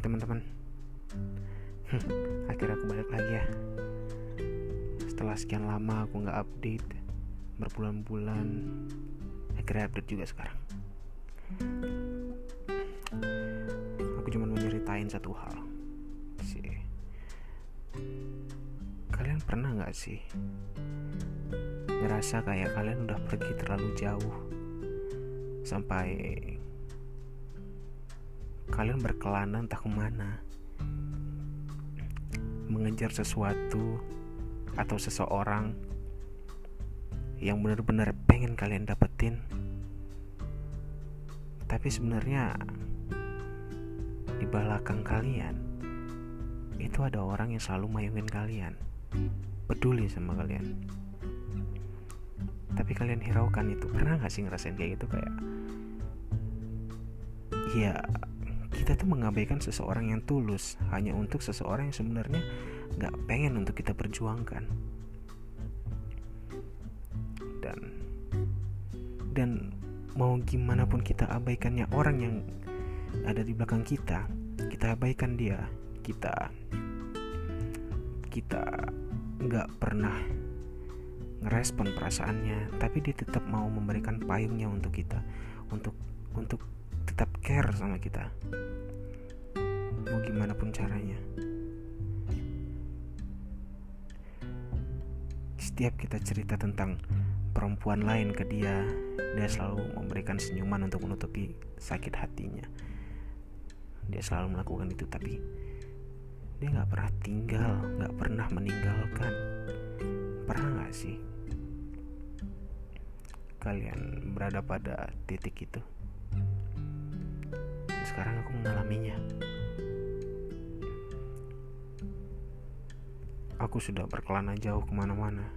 Hai teman-teman. Akhirnya aku balik lagi ya. Setelah sekian lama aku gak update Berbulan-bulan Akhirnya update juga sekarang. Aku cuma mau ceritain satu hal sih. Kalian pernah gak sih Ngerasa kayak kalian udah pergi terlalu jauh Sampai kalian berkelana entah ke mana. Mengejar sesuatu atau seseorang yang benar-benar pengen kalian dapetin. Tapi sebenarnya di belakang kalian itu ada orang yang selalu mayungin kalian peduli sama kalian. Tapi kalian hiraukan itu. Pernah gak sih ngerasain kayak gitu? Kayak ya kita tuh mengabaikan seseorang yang tulus hanya untuk seseorang yang sebenarnya nggak pengen untuk kita perjuangkan. Dan dan mau gimana pun kita abaikannya orang yang ada di belakang kita kita abaikan dia. Kita kita nggak pernah ngerespon perasaannya tapi dia tetap mau memberikan payungnya untuk kita untuk untuk care sama kita. Mau gimana pun caranya. Setiap kita cerita tentang perempuan lain ke dia dia selalu memberikan senyuman untuk menutupi sakit hatinya. Dia selalu melakukan itu tapi dia nggak pernah tinggal nggak pernah meninggalkan. Pernah nggak sih kalian berada pada titik itu sekarang aku mengalaminya. Aku sudah berkelana jauh ke mana-mana.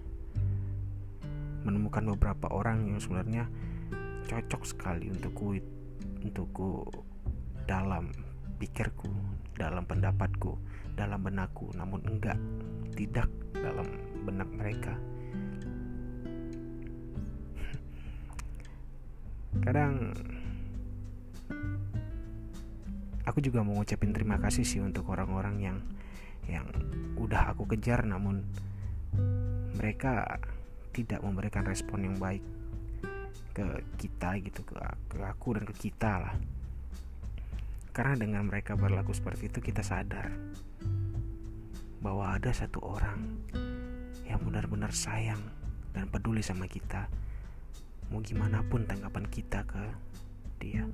Menemukan beberapa orang yang sebenarnya cocok sekali untukku untukku dalam pikirku dalam pendapatku dalam benakku. Namun enggak tidak dalam benak mereka. Kadang aku juga mau ngucapin terima kasih sih untuk orang-orang yang yang udah aku kejar namun mereka tidak memberikan respon yang baik ke kita gitu ke, ke aku dan ke kita lah. Karena dengan mereka berlaku seperti itu kita sadar bahwa ada satu orang yang benar-benar sayang dan peduli sama kita. Mau gimana pun tanggapan kita ke dia